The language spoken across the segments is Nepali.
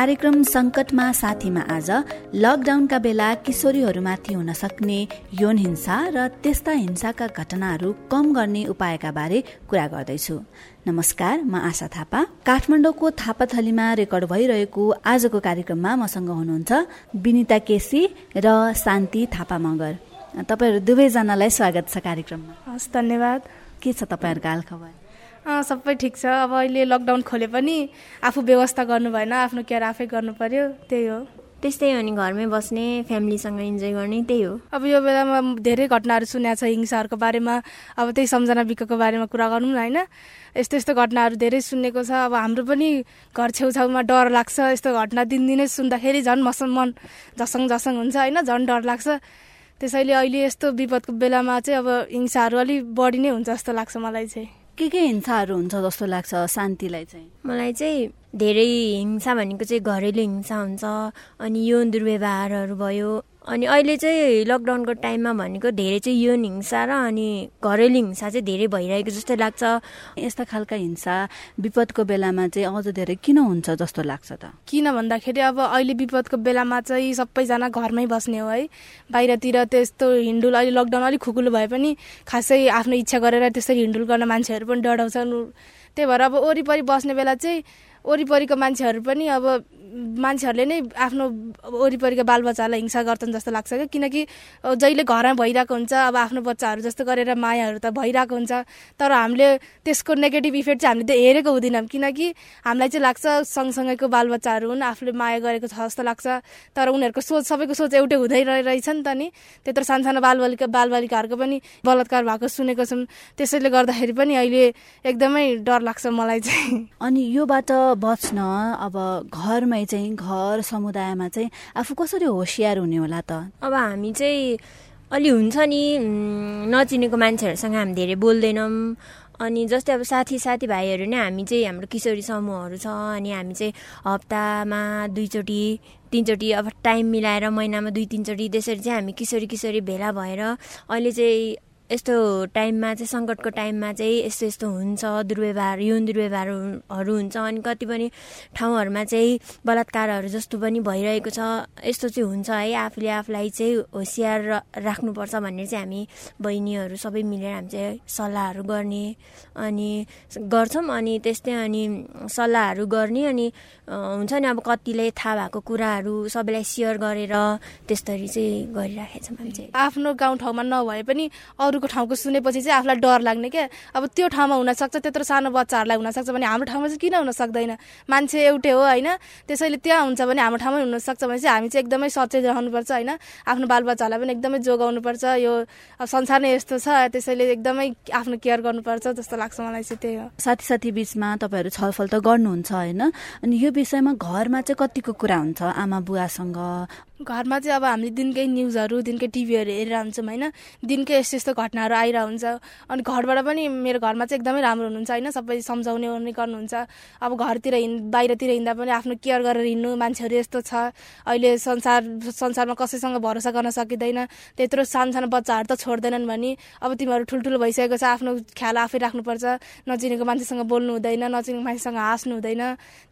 कार्यक्रम संकटमा साथीमा आज लकडाउनका बेला किशोरीहरूमाथि हुन सक्ने यौन हिंसा र त्यस्ता हिंसाका घटनाहरू कम गर्ने उपायका बारे कुरा गर्दैछु। नमस्कार म आशा थापा। काठमाडौँको थापाथलीमा रेकर्ड भइरहेको आजको कार्यक्रममा मसँग हुनुहुन्छ विनिता केसी र शान्ति थापा मगर। तपाईँहरू दुवैजनालाई स्वागत छ कार्यक्रममा। हस् धन्यवाद। के छ तपाईँहरूको हालखबर? सबै ठिक छ। अब अहिले लकडाउन खोले पनि आफू व्यवस्था गर्नु भएन आफ्नो केयर आफै गर्नु पर्यो त्यही हो। त्यस्तै अनि घरमै बस्ने फ्यामिलीसँग इन्जोय गर्ने त्यही हो। अब यो बेलामा धेरै घटनाहरू सुनेको छ हिंसाहरूको बारेमा। अब त्यही सम्झना बिकको बारेमा कुरा गरौँ न होइन? यस्तो यस्तो घटनाहरू धेरै सुनेको छ। अब हाम्रो पनि घर छेउछाउमा डर लाग्छ। यस्तो घटना दिनदिनै सुन्दाखेरि झन् मसँग मन झसङ झसङ हुन्छ होइन? झन् डर लाग्छ। त्यसैले अहिले यस्तो विपदको बेलामा चाहिँ अब हिंसाहरू अलिक बढी नै हुन्छ जस्तो लाग्छ मलाई चाहिँ। के के हिंसाहरू हुन्छ जस्तो लाग्छ शान्तिलाई चाहिँ? मलाई चाहिँ धेरै हिंसा भनेको चाहिँ घरेलु हिंसा हुन्छ अनि यौन दुर्व्यवहारहरू भयो अनि अहिले चाहिँ लकडाउनको टाइममा भनेको धेरै चाहिँ यौन हिंसा र अनि घरेलु हिंसा चाहिँ धेरै भइरहेको जस्तो लाग्छ। यस्ता खालका हिंसा विपदको बेलामा चाहिँ अझ धेरै किन हुन्छ जस्तो लाग्छ त? किन भन्दाखेरि अब अहिले विपदको बेलामा चाहिँ सबैजना घरमै बस्ने हो है। बाहिरतिर त्यस्तो हिन्डुल अहिले लकडाउन अलिक खुकुलो भए पनि खासै आफ्नो इच्छा गरेर त्यसरी हिन्डुल गर्न मान्छेहरू पनि डराउँछन्। त्यही भएर अब वरिपरि बस्ने बेला चाहिँ वरिपरिको मान्छेहरू पनि अब मान्छेहरूले नै आफ्नो वरिपरिको बालबच्चालाई हिंसा गर्छन् जस्तो लाग्छ क्या। किनकि जहिले घरमा भइरहेको हुन्छ अब आफ्नो बच्चाहरू जस्तो गरेर मायाहरू त भइरहेको हुन्छ। तर हामीले त्यसको नेगेटिभ इफेक्ट चाहिँ हामीले हेरेको हुँदैनौँ। किनकि हामीलाई चाहिँ लाग्छ सँगसँगैको बालबच्चाहरू हुन् आफूले माया गरेको छ जस्तो लाग्छ। तर उनीहरूको सोच सबैको सोच एउटै हुँदै रहेछ नि त नि। त्यत्रो सानसानो बालबालिका बालबालिकाहरूको पनि बलात्कार भएको सुनेको छौँ। त्यसैले गर्दाखेरि पनि अहिले एकदमै डर लाग्छ मलाई चाहिँ। अनि योबाट बच्न अब घरमा चाहिँ घर समुदायमा चाहिँ आफू कसरी होसियार हुने होला त? अब हामी चाहिँ अलि हुन्छ नि नचिनेको मान्छेहरूसँग हामी धेरै बोल्दैनौँ। अनि जस्तै अब साथी साथीभाइहरू नै हामी चाहिँ हाम्रो किशोरी समूहहरू छ अनि हामी चाहिँ हप्तामा दुईचोटि तिनचोटि अब टाइम मिलाएर महिनामा दुई तिनचोटि त्यसरी चाहिँ हामी किशोरी किशोरी भेला भएर अहिले चाहिँ यस्तो टाइममा चाहिँ सङ्कटको टाइममा चाहिँ यस्तो यस्तो हुन्छ दुर्व्यवहार यौन दुर्व्यवहारहरू हुन्छ। अनि कति पनि ठाउँहरूमा चाहिँ बलात्कारहरू जस्तो पनि भइरहेको छ। यस्तो चाहिँ हुन्छ है। आफूले आफूलाई चाहिँ होसियार राख्नुपर्छ भन्ने चाहिँ हामी बहिनीहरू सबै मिलेर हामी चाहिँ सल्लाहहरू गर्ने अनि गर्छौँ। अनि त्यस्तै अनि सल्लाहहरू गर्ने अनि हुन्छ नि अब कतिले थाहा भएको कुराहरू सबैलाई सेयर गरेर त्यस्तरी चाहिँ गरिराखेको छौँ हामी चाहिँ। आफ्नो गाउँ ठाउँमा नभए पनि अरूको ठाउँको सुनेपछि चाहिँ आफूलाई डर लाग्ने क्या अब त्यो ठाउँमा हुनसक्छ त्यत्रो सानो बच्चाहरूलाई हुनसक्छ भने हाम्रो ठाउँमा चाहिँ किन हुन सक्दैन मान्छे एउटै हो होइन? त्यसैले त्यहाँ हुन्छ भने हाम्रो ठाउँमै हुनसक्छ भने चाहिँ हामी चाहिँ एकदमै सचेत रहनुपर्छ होइन? आफ्नो बालबच्चाहरूलाई पनि एकदमै जोगाउनुपर्छ। यो संसार नै यस्तो छ त्यसैले एकदमै आफ्नो केयर गर्नुपर्छ जस्तो लाग्छ मलाई चाहिँ त्यही हो। साथी साथी बिचमा तपाईँहरू छलफल त गर्नुहुन्छ होइन? अनि यो विषयमा घरमा चाहिँ कतिको कुरा हुन्छ? आमा बुवासँग घरमा चाहिँ अब हामीले दिनकै न्युजहरू दिनकै टिभीहरू हेरेर हुन्छौँ होइन। दिनकै यस्तो यस्तो घटनाहरू आइरह हुन्छ अनि घरबाट पनि मेरो घरमा चाहिँ एकदमै राम्रो हुनुहुन्छ होइन। सबै सम्झाउने ओर्ने गर्नुहुन्छ। अब घरतिर हिँड बाहिरतिर हिँड्दा पनि आफ्नो केयर गरेर हिँड्नु मान्छेहरू यस्तो छ। अहिले संसार संसारमा कसैसँग भरोसा गर्न सकिँदैन। त्यत्रो सानो सानो बच्चाहरू त छोड्दैनन् भने अब तिमीहरू ठुल्ठुलो भइसकेको छ। आफ्नो ख्याल आफै राख्नुपर्छ। नचिनेको मान्छेसँग बोल्नु हुँदैन नचिनेको मान्छेसँग हाँस्नु हुँदैन।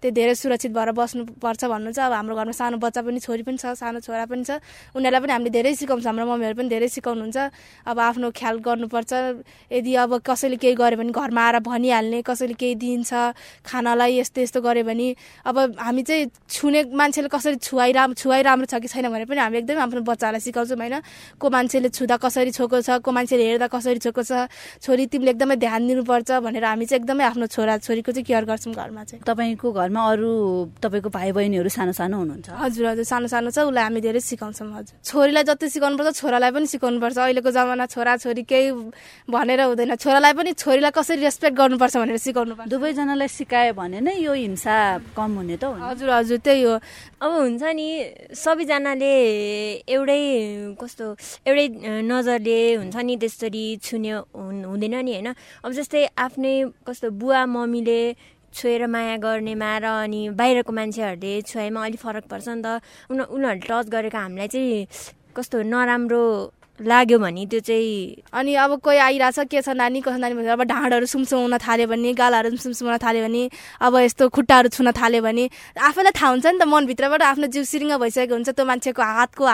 त्यो धेरै सुरक्षित भएर बस्नुपर्छ भन्नु चाहिँ अब हाम्रो घरमा सानो बच्चा पनि छोरी पनि छ। सानो छोरा पनि छ। उनीहरूलाई पनि हामीले धेरै सिकाउँछ। हाम्रो मम्मीहरू पनि धेरै सिकाउनुहुन्छ। अब आफ्नो ख्याल गर्नुपर्छ। यदि अब कसैले केही गर्यो भने घरमा आएर भनिहाल्ने कसैले केही दिन्छ खानालाई यस्तो यस्तो गऱ्यो भने अब हामी चाहिँ छुने मान्छेले कसरी छुवाइ राम छुवाइ राम्रो छ कि छैन भने पनि हामी एकदमै आफ्नो बच्चाहरूलाई सिकाउँछौँ होइन। को मान्छेले छुँदा कसरी छोएको छ को मान्छेले हेर्दा कसरी छोएको छ छोरी तिमीले एकदमै ध्यान दिनुपर्छ भनेर हामी चाहिँ एकदमै आफ्नो छोरा छोरीको चाहिँ केयर गर्छौँ घरमा चाहिँ। तपाईँको घरमा अरू तपाईँको भाइ बहिनीहरू सानो सानो हुनुहुन्छ? हजुर हजुर। सानो सानो छ। उसलाई हामी धेरै सिकाउँछौँ हजुर। छोरीलाई जति सिकाउनुपर्छ छोरालाई पनि सिकाउनुपर्छ। अहिलेको जमाना छोरा छोरी केही भनेर हुँदैन। छोरालाई पनि छोरीलाई कसरी रेस्पेक्ट गर्नुपर्छ भनेर सिकाउनु पर्छ। दुवैजनालाई सिकायो भने नै यो हिंसा कम हुने त हजुर हजुर त्यही हो। अब हुन्छ नि सबैजनाले एउटै कस्तो एउटै नजरले हुन्छ नि त्यसरी छुने हुँदैन नि होइन? अब जस्तै आफ्नै कस्तो बुवा मम्मीले छोएर माया गर्नेमा र अनि बाहिरको मान्छेहरूले छोएमा अलिक फरक पर्छ नि त। उनी उनीहरूले टच गरेको हामीलाई चाहिँ कस्तो नराम्रो लाग्यो भने त्यो चाहिँ अनि अब कोही आइरहेछ के छ नानी कसो नानी भनेर अब ढाँडहरू सुमसुम हुन थाल्यो भने गालाहरू सुमसुम हुन थाल्यो भने अब यस्तो खुट्टाहरू छुन थाल्यो भने आफैलाई थाहा हुन्छ नि त मनभित्रबाट आफ्नो जिउ सिरिङ्ग भइसकेको हुन्छ त्यो मान्छेको हातको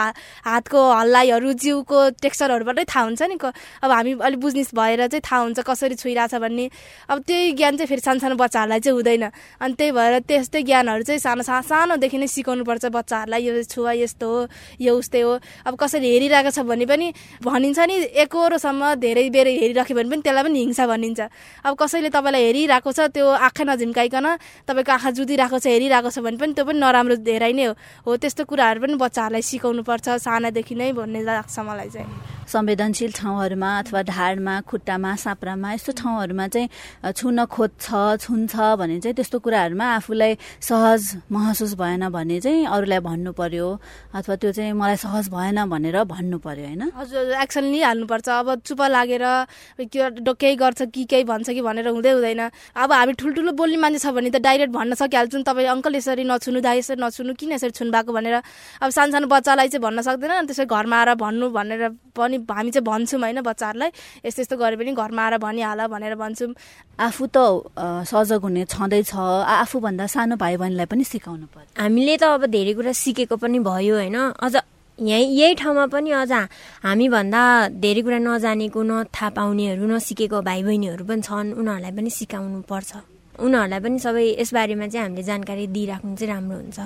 हातको हल्लाइहरू जिउको टेक्सचरहरूबाटै थाहा हुन्छ नि अब हामी अलिक बुझ्ने भएर चाहिँ थाहा हुन्छ कसरी छुइरहेछ भन्ने। अब त्यही ज्ञान चाहिँ फेरि सानो सानो बच्चाहरूलाई चाहिँ हुँदैन। अनि त्यही भएर त्यस्तै ज्ञानहरू चाहिँ सानो सानोदेखि नै सिकाउनुपर्छ बच्चाहरूलाई यो छुवा यस्तो हो यो उस्तै हो। अब कसरी हेरिरहेको छ भने पनि भनिन्छ नि एकरोसम्म धेरै बेर हेरिराख्यो भने पनि त्यसलाई पनि हिंसा भनिन्छ। अब कसैले तपाईँलाई हेरिरहेको छ त्यो आँखा नझिम्काइकन तपाईँको आँखा जुदिरहेको छ हेरिरहेको छ भने पनि त्यो पनि नराम्रो धेरै नै हो। त्यस्तो कुराहरू पनि बच्चाहरूलाई सिकाउनु पर्छ सानादेखि नै भन्ने लाग्छ मलाई चाहिँ। संवेदनशील ठाउँहरूमा अथवा ढाडमा खुट्टामा साप्रामा यस्तो ठाउँहरूमा चाहिँ छुन खोज्छ छुन्छ भने चाहिँ त्यस्तो कुराहरूमा आफूलाई सहज महसुस भएन भने चाहिँ अरूलाई भन्नु पर्यो अथवा त्यो चाहिँ मलाई सहज भएन भनेर भन्नु पर्यो होइन? हजुर एक्सन लिइहाल्नुपर्छ। अब चुप लागेर केही गर्छ कि केही भन्छ कि भनेर हुँदै हुँदैन। अब हामी ठुल्ठुलो बोल्ने मान्छे छ भने त डाइरेक्ट भन्न सकिहाल्छौँ। तपाईँ अङ्कल यसरी नछुनु दा यसरी नछुनु किन यसरी छुन भएको भनेर। अब सानो सानो बच्चालाई चाहिँ भन्न सक्दैन। त्यसरी घरमा आएर भन्नु भनेर पनि पनि हामी चाहिँ भन्छौँ होइन बच्चाहरूलाई यस्तो यस्तो गऱ्यो भने घरमा आएर भनिहाल भनेर भन्छौँ। आफू त सजग हुने छँदैछ। आफूभन्दा सानो भाइ बहिनीलाई पनि सिकाउनु पर्छ। हामीले त अब धेरै कुरा सिकेको पनि भयो होइन। अझ यहीँ यही ठाउँमा पनि अझ हामीभन्दा धेरै कुरा नजानेको न थाहा पाउनेहरू नसिकेको भाइ बहिनीहरू पनि छन्। उनीहरूलाई पनि सिकाउनु पर्छ। उनीहरूलाई पनि सबै यसबारेमा चाहिँ हामीले जानकारी दिइराख्नु चाहिँ राम्रो हुन्छ।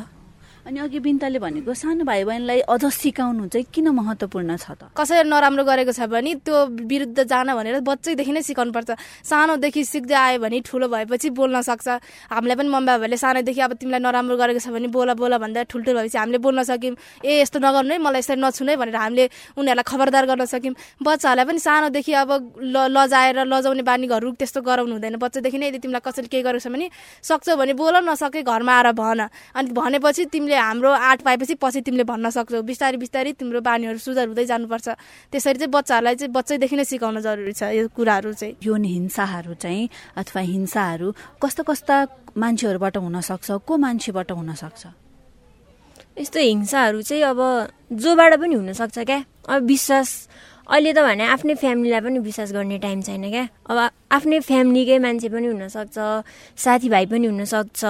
अनि अघि बिन्ताले भनेको सानो भाइ बहिनीलाई अझ सिकाउनु चाहिँ किन महत्त्वपूर्ण छ त? कसैले नराम्रो गरेको छ भने त्यो विरुद्ध जान भनेर बच्चैदेखि नै सिकाउनु पर्छ सानोदेखि सिक्दै आयो भने ठुलो भएपछि बोल्न सक्छ। हामीलाई पनि मम्मी बाबाहरूले सानोदेखि अब तिमीलाई नराम्रो गरेको छ भने बोला बोला भन्दा ठुल्ठुलो भएपछि हामीले बोल्न सक्यौँ। ए यस्तो नगर्नु है मलाई यसरी नछुनै भनेर हामीले उनीहरूलाई खबरदार गर्न सक्यौँ। बच्चाहरूलाई पनि सानोदेखि अब ल लजाएर लजाउने बानी घरहरू त्यस्तो गराउनु हुँदैन। बच्चादेखि नै यदि तिमीलाई कसैले के गरेको छ भने सक्छौ भने बोल नसके घरमा आएर भन। अनि भनेपछि तिमीले हाम्रो आर्ट पाएपछि पछि तिमीले भन्न सक्छौ। बिस्तारै बिस्तारै तिम्रो बानीहरू सुधार हुँदै जानुपर्छ। त्यसरी चाहिँ बच्चाहरूलाई चाहिँ बच्चैदेखि नै सिकाउन जरुरी छ यो कुराहरू चाहिँ। यौन हिंसाहरू चाहिँ अथवा हिंसाहरू कस्ता कस्ता मान्छेहरूबाट हुनसक्छ को मान्छेबाट हुनसक्छ यस्तो हिंसाहरू चाहिँ अब जोबाट पनि हुनसक्छ क्या। अब विश्वास अहिले त भने आफ्नै फ्यामिलीलाई पनि विश्वास गर्ने टाइम छैन क्या। अब आफ्नै फ्यामिलीकै मान्छे पनि हुनसक्छ साथीभाइ पनि हुनसक्छ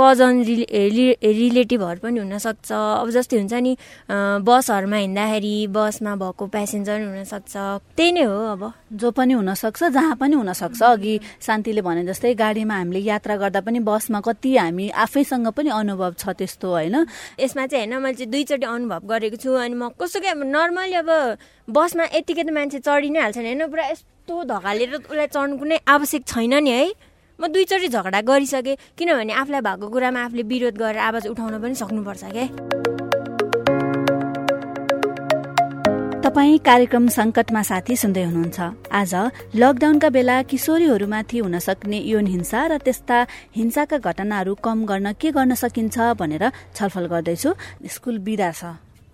कजन रिले रिलेटिभहरू पनि हुनसक्छ। अब जस्तै हुन्छ नि बसहरूमा हिँड्दाखेरि बसमा भएको प्यासेन्जर हुनसक्छ। त्यही नै हो अब। जो पनि हुनसक्छ जहाँ पनि हुनसक्छ। अघि शान्तिले भने जस्तै गाडीमा हामीले यात्रा गर्दा पनि बसमा कति हामी आफैसँग पनि अनुभव छ त्यस्तो होइन? यसमा चाहिँ होइन मैले चाहिँ दुईचोटि अनुभव गरेको छु। अनि म कस्तो क्या नर्मली अब बसमा यतिकै त मान्छे चढि नै हाल्छ नि होइन पुरा यस्तो धकालेर उसलाई चढ्नु कुनै आवश्यक छैन नि है। म दुईचोटि झगडा गरिसकेँ किनभने आफूलाई भएको कुरामा आफूले विरोध गरेर आवाज उठाउन पनि सक्नुपर्छ क्या तपाईँ कार्यक्रम संकटमा साथी सुन्दै हुनुहुन्छ। आज लकडाउनका बेला किशोरीहरूमाथि हुन सक्ने यौन हिंसा र त्यस्ता हिंसाका घटनाहरू कम गर्न के गर्न सकिन्छ भनेर छलफल गर्दैछु। स्कुल बिदा छ।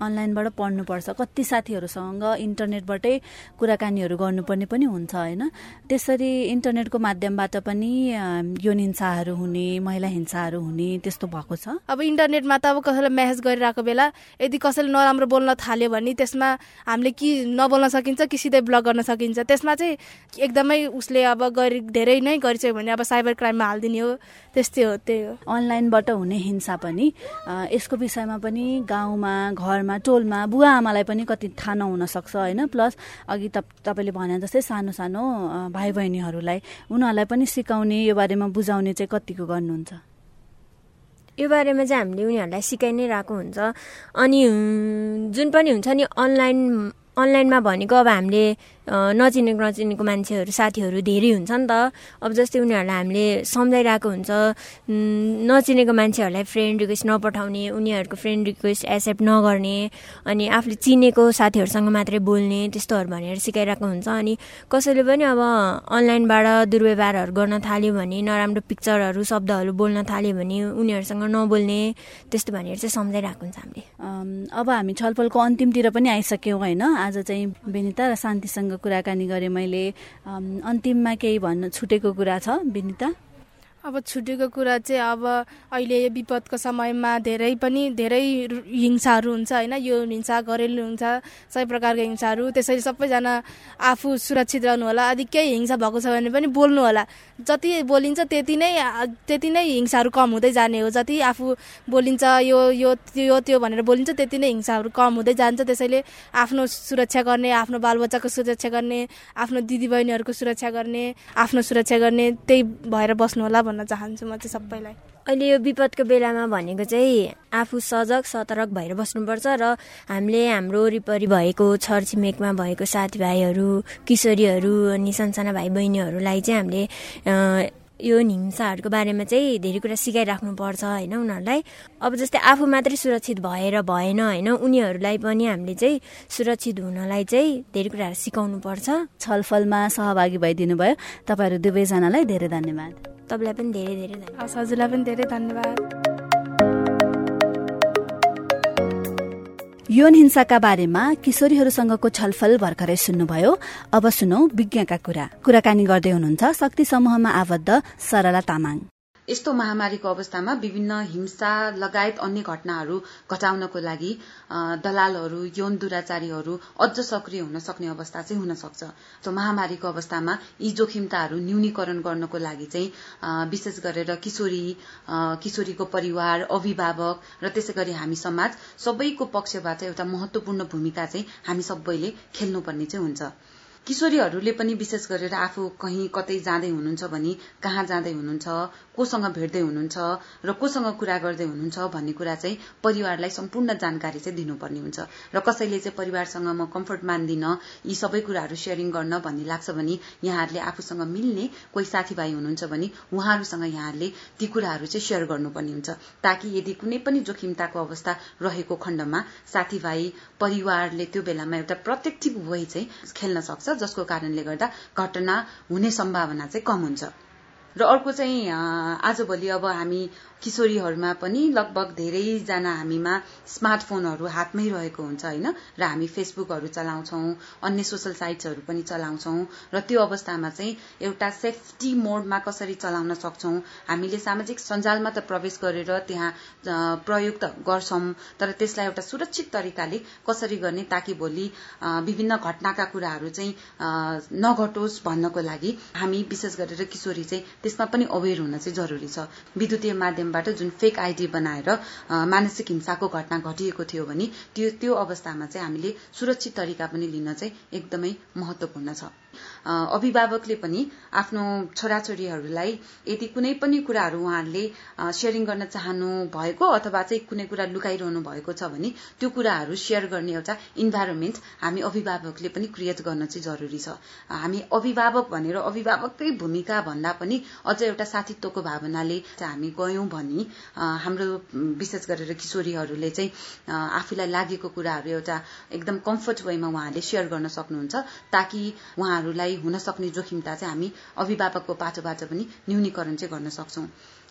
अनलाइनबाट पढ्नुपर्छ। कति साथीहरूसँग इन्टरनेटबाटै कुराकानीहरू गर्नुपर्ने पनि हुन्छ होइन? त्यसरी इन्टरनेटको माध्यमबाट पनि यौन हिंसाहरू हुने महिला हिंसाहरू हुने त्यस्तो भएको छ? अब इन्टरनेटमा त अब कसैलाई म्यासेज गरिरहेको बेला यदि कसैले नराम्रो बोल्न थाल्यो भने त्यसमा हामीले कि नबोल्न सकिन्छ कि सिधै ब्लक गर्न सकिन्छ। त्यसमा चाहिँ एकदमै उसले अब गरि धेरै नै गरिसक्यो भने अब साइबर क्राइममा हालिदिने हो। त्यस्तै हो त्यही हो। अनलाइनबाट हुने हिंसा पनि यसको विषयमा पनि गाउँमा घर घरमा टोलमा बुवा आमालाई पनि कति थाहा नहुन सक्छ होइन? प्लस अघि त तपाईँले भने जस्तै सानो सानो भाइ बहिनीहरूलाई उनीहरूलाई पनि सिकाउने यो बारेमा बुझाउने चाहिँ कतिको गर्नुहुन्छ? यो बारेमा चाहिँ हामीले उनीहरूलाई सिकाइ नै रहेको हुन्छ। अनि जुन पनि हुन्छ नि अनलाइन अनलाइनमा भनेको अब हामीले नचिनेको नचिनेको मान्छेहरू साथीहरू धेरै हुन्छ नि त। अब जस्तै उनीहरूलाई हामीले सम्झाइरहेको हुन्छ। नचिनेको मान्छेहरूलाई फ्रेन्ड रिक्वेस्ट नपठाउने उनीहरूको फ्रेन्ड रिक्वेस्ट एक्सेप्ट नगर्ने अनि आफूले चिनेको साथीहरूसँग मात्रै बोल्ने त्यस्तोहरू भनेर सिकाइरहेको हुन्छ। अनि कसैले पनि अब अनलाइनबाट दुर्व्यवहारहरू गर्न थाल्यो भने नराम्रो पिक्चरहरू शब्दहरू बोल्न थाल्यो भने उनीहरूसँग नबोल्ने त्यस्तो भनेर चाहिँ सम्झाइरहेको हुन्छ हामीले। अब हामी छलफलको अन्तिमतिर पनि आइसक्यौँ होइन? आज चाहिँ बेनिता र शान्तिसँग कुराकानी गरेँ मैले। अन्तिममा केही भन्न छुटेको कुरा छ विनिता अब छुट्टीको कुरा चाहिँ अब अहिले यो विपदको समयमा धेरै पनि धेरै हिंसाहरू हुन्छ होइन? यो हिंसा घरेलु हुन्छ सबै प्रकारको हिंसाहरू त्यसैले सबैजना आफू सुरक्षित रहनु होला यदि केही हिंसा भएको छ भने पनि बोल्नु होला जति बोलिन्छ त्यति नै त्यति नै हिंसाहरू कम हुँदै जाने हो। जति आफू बोलिन्छ यो यो त्यो त्यो भनेर बोलिन्छ त्यति नै हिंसाहरू कम हुँदै जान्छ। त्यसैले आफ्नो सुरक्षा गर्ने आफ्नो बालबच्चाको सुरक्षा गर्ने आफ्नो दिदीबहिनीहरूको सुरक्षा गर्ने आफ्नो सुरक्षा गर्ने त्यही भएर बस्नु होला भन्न चाहन्छु म चाहिँ सबैलाई। अहिले यो विपदको बेलामा भनेको चाहिँ आफू सजग सतर्क भएर बस्नुपर्छ र हामीले हाम्रो वरिपरि भएको छरछिमेकमा भएको साथीभाइहरू किशोरीहरू अनि सानसाना भाइ बहिनीहरूलाई चाहिँ हामीले यो हिंसाहरूको बारेमा चाहिँ धेरै कुरा सिकाइराख्नुपर्छ होइन उनीहरूलाई? अब जस्तै आफू मात्रै सुरक्षित भएर भएन होइन उनीहरूलाई पनि हामीले चाहिँ सुरक्षित हुनलाई चाहिँ धेरै कुराहरू सिकाउनु पर्छ छलफलमा सहभागी भइदिनु भयो तपाईँहरू दुवैजनालाई धेरै धन्यवाद। तपाईँलाई पनि धेरै धेरै धन्यवाद। हजुरलाई पनि धेरै धन्यवाद। यौन हिंसाका बारेमा किशोरीहरूसँगको छलफल भर्खरै सुन्नुभयो। अब सुनौ विज्ञका कुरा। कुराकानी गर्दै हुनुहुन्छ शक्ति समूहमा आबद्ध सरला तामाङ। यस्तो महामारीको अवस्थामा विभिन्न हिंसा लगायत अन्य घटनाहरू घटाउनको लागि दलालहरू यौन दुराचारीहरू अझ सक्रिय हुन सक्ने अवस्था चाहिँ हुन सक्छ। त्यो महामारीको अवस्थामा यी जोखिमताहरू न्यूनीकरण गर्नको लागि चाहिँ विशेष गरेर किशोरी किशोरीको परिवार अभिभावक र त्यसै गरी हामी समाज सबैको पक्षबाट एउटा महत्वपूर्ण भूमिका चाहिँ हामी सबैले खेल्नुपर्ने चाहिँ हुन्छ। किशोरीहरूले पनि विशेष गरेर आफू कहीँ कतै जाँदै हुनुहुन्छ भने कहाँ जाँदै हुनुहुन्छ कोसँग भेट्दै हुनुहुन्छ र कोसँग कुरा गर्दै हुनुहुन्छ भन्ने कुरा चाहिँ परिवारलाई सम्पूर्ण जानकारी चाहिँ दिनुपर्ने हुन्छ। र कसैले चाहिँ परिवारसँग म कम्फर्ट मान्दिन यी सबै कुराहरू सेयरिङ गर्न भन्ने लाग्छ भने यहाँहरूले आफूसँग मिल्ने कोही साथीभाइ हुनुहुन्छ भने उहाँहरूसँग यहाँहरूले ती कुराहरू चाहिँ सेयर गर्नुपर्ने हुन्छ। ताकि यदि कुनै पनि जोखिमताको अवस्था रहेको खण्डमा साथीभाइ परिवारले त्यो बेलामा एउटा प्रोटेक्टिभ वे चाहिँ खेल्न सक्छ जसको कारणले गर्दा घटना हुने सम्भावना चाहिँ कम हुन्छ। र अर्को चाहिँ आजभोलि अब हामी किशोरीहरूमा पनि लगभग धेरैजना हामीमा स्मार्टफोनहरू हातमै रहेको हुन्छ होइन? र हामी फेसबुकहरू चलाउँछौँ अन्य सोसल साइट्सहरू पनि चलाउँछौँ र त्यो अवस्थामा चाहिँ एउटा सेफ्टी मोडमा कसरी चलाउन सक्छौँ हामीले सामाजिक सञ्जालमा त प्रवेश गरेर त्यहाँ प्रयोग त गर्छौँ तर त्यसलाई एउटा सुरक्षित तरिकाले कसरी गर्ने ताकि भोलि विभिन्न घटनाका कुराहरू चाहिँ नघटोस् भन्नको लागि हामी विशेष गरेर किशोरी चाहिँ त्यसमा पनि अवेर हुन चाहिँ जरुरी छ। विद्युतीय माध्यम माध्यमबाट जुन फेक आइडी बनाएर मानसिक हिंसाको घटना घटिएको थियो भने त्यो त्यो अवस्थामा चाहिँ हामीले सुरक्षित तरिका पनि लिन चाहिँ एकदमै महत्वपूर्ण छ। अभिभावकले पनि आफ्नो छोराछोरीहरूलाई यदि कुनै पनि कुराहरू उहाँहरूले सेयरिङ गर्न चाहनु भएको अथवा चाहिँ कुनै कुरा लुकाइरहनु भएको छ भने त्यो कुराहरू सेयर गर्ने एउटा इन्भाइरोमेन्ट हामी अभिभावकले पनि क्रिएट गर्न चाहिँ जरुरी छ। हामी अभिभावक भनेर अभिभावककै भूमिका भन्दा पनि अझ एउटा साथीत्वको भावनाले हामी गयौं भने हाम्रो विशेष गरेर किशोरीहरूले चाहिँ आफूलाई लागेको कुराहरू एउटा एकदम कम्फर्ट वेमा उहाँहरूले सेयर गर्न सक्नुहुन्छ ताकि उहाँहरूलाई हुन सक्ने जोखिमता चाहिँ हामी अभिभावकको पाटोबाट पनि न्यूनीकरण चाहिँ गर्न सक्छौं।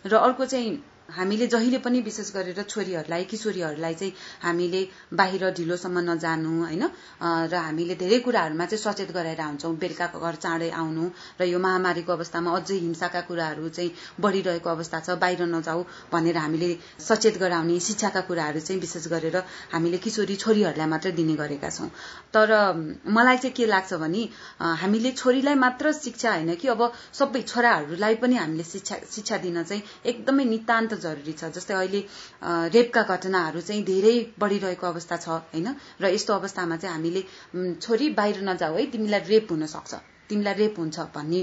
र अर्को चाहिँ हामीले जहिले पनि विशेष गरेर छोरीहरूलाई किशोरीहरूलाई चाहिँ हामीले बाहिर ढिलोसम्म नजानु होइन? र हामीले धेरै कुराहरूमा चाहिँ सचेत गराएर हुन्छौँ बेलुकाको घर चाँडै आउनु र यो महामारीको अवस्थामा अझै हिंसाका कुराहरू चाहिँ बढ़िरहेको अवस्था छ बाहिर नजाऊ भनेर हामीले सचेत गराउने शिक्षाका कुराहरू चाहिँ विशेष गरेर हामीले किशोरी छोरीहरूलाई मात्र दिने गरेका छौँ। तर मलाई चाहिँ के लाग्छ भने हामीले छोरीलाई मात्र शिक्षा होइन कि अब सबै छोराहरूलाई पनि हामीले शिक्षा शिक्षा दिन चाहिँ एकदमै नितान्त जरुरी छ। जस्तै अहिले रेपका घटनाहरू चाहिँ धेरै बढ़िरहेको अवस्था छ होइन? र यस्तो अवस्थामा चाहिँ हामीले छोरी बाहिर नजाऊ है तिमीलाई रेप हुन सक्छ। तिमीलाई रेप हुन्छ भन्ने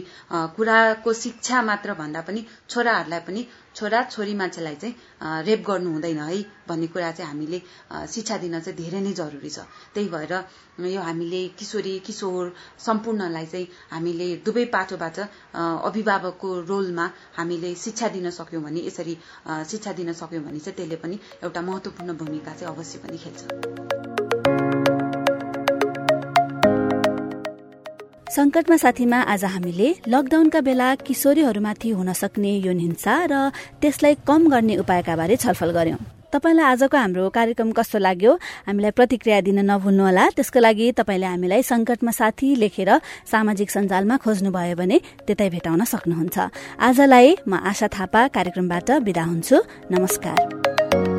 कुराको शिक्षा मात्र भन्दा पनि छोराहरूलाई पनि छोरा छोरी मान्छेलाई चाहिँ रेप गर्नु हुँदैन है भन्ने कुरा चाहिँ हामीले शिक्षा दिन चाहिँ धेरै नै जरुरी छ। त्यही भएर यो हामीले किशोरी किशोर सम्पूर्णलाई चाहिँ हामीले दुवै पाटोबाट अभिभावकको रोलमा हामीले शिक्षा दिन सक्यौँ भने यसरी शिक्षा दिन सक्यौँ भने चाहिँ त्यसले पनि एउटा महत्वपूर्ण भूमिका चाहिँ अवश्य पनि खेल्छ। संकटमा साथीमा आज हामीले लकडाउनका बेला किशोरीहरूमाथि हुन सक्ने यौन हिंसा र त्यसलाई कम गर्ने उपायका बारे छलफल गर्यौं तपाईँलाई आजको हाम्रो कार्यक्रम कस्तो लाग्यो? हामीलाई प्रतिक्रिया दिन नभुल्नुहोला त्यसको लागि तपाईँले हामीलाई संकटमा साथी लेखेर सामाजिक सञ्जालमा खोज्नुभयो भने त्यतै भेटाउन सक्नुहुन्छ। आजलाई म आशा थापा कार्यक्रमबाट विदा हुन्छु। नमस्कार।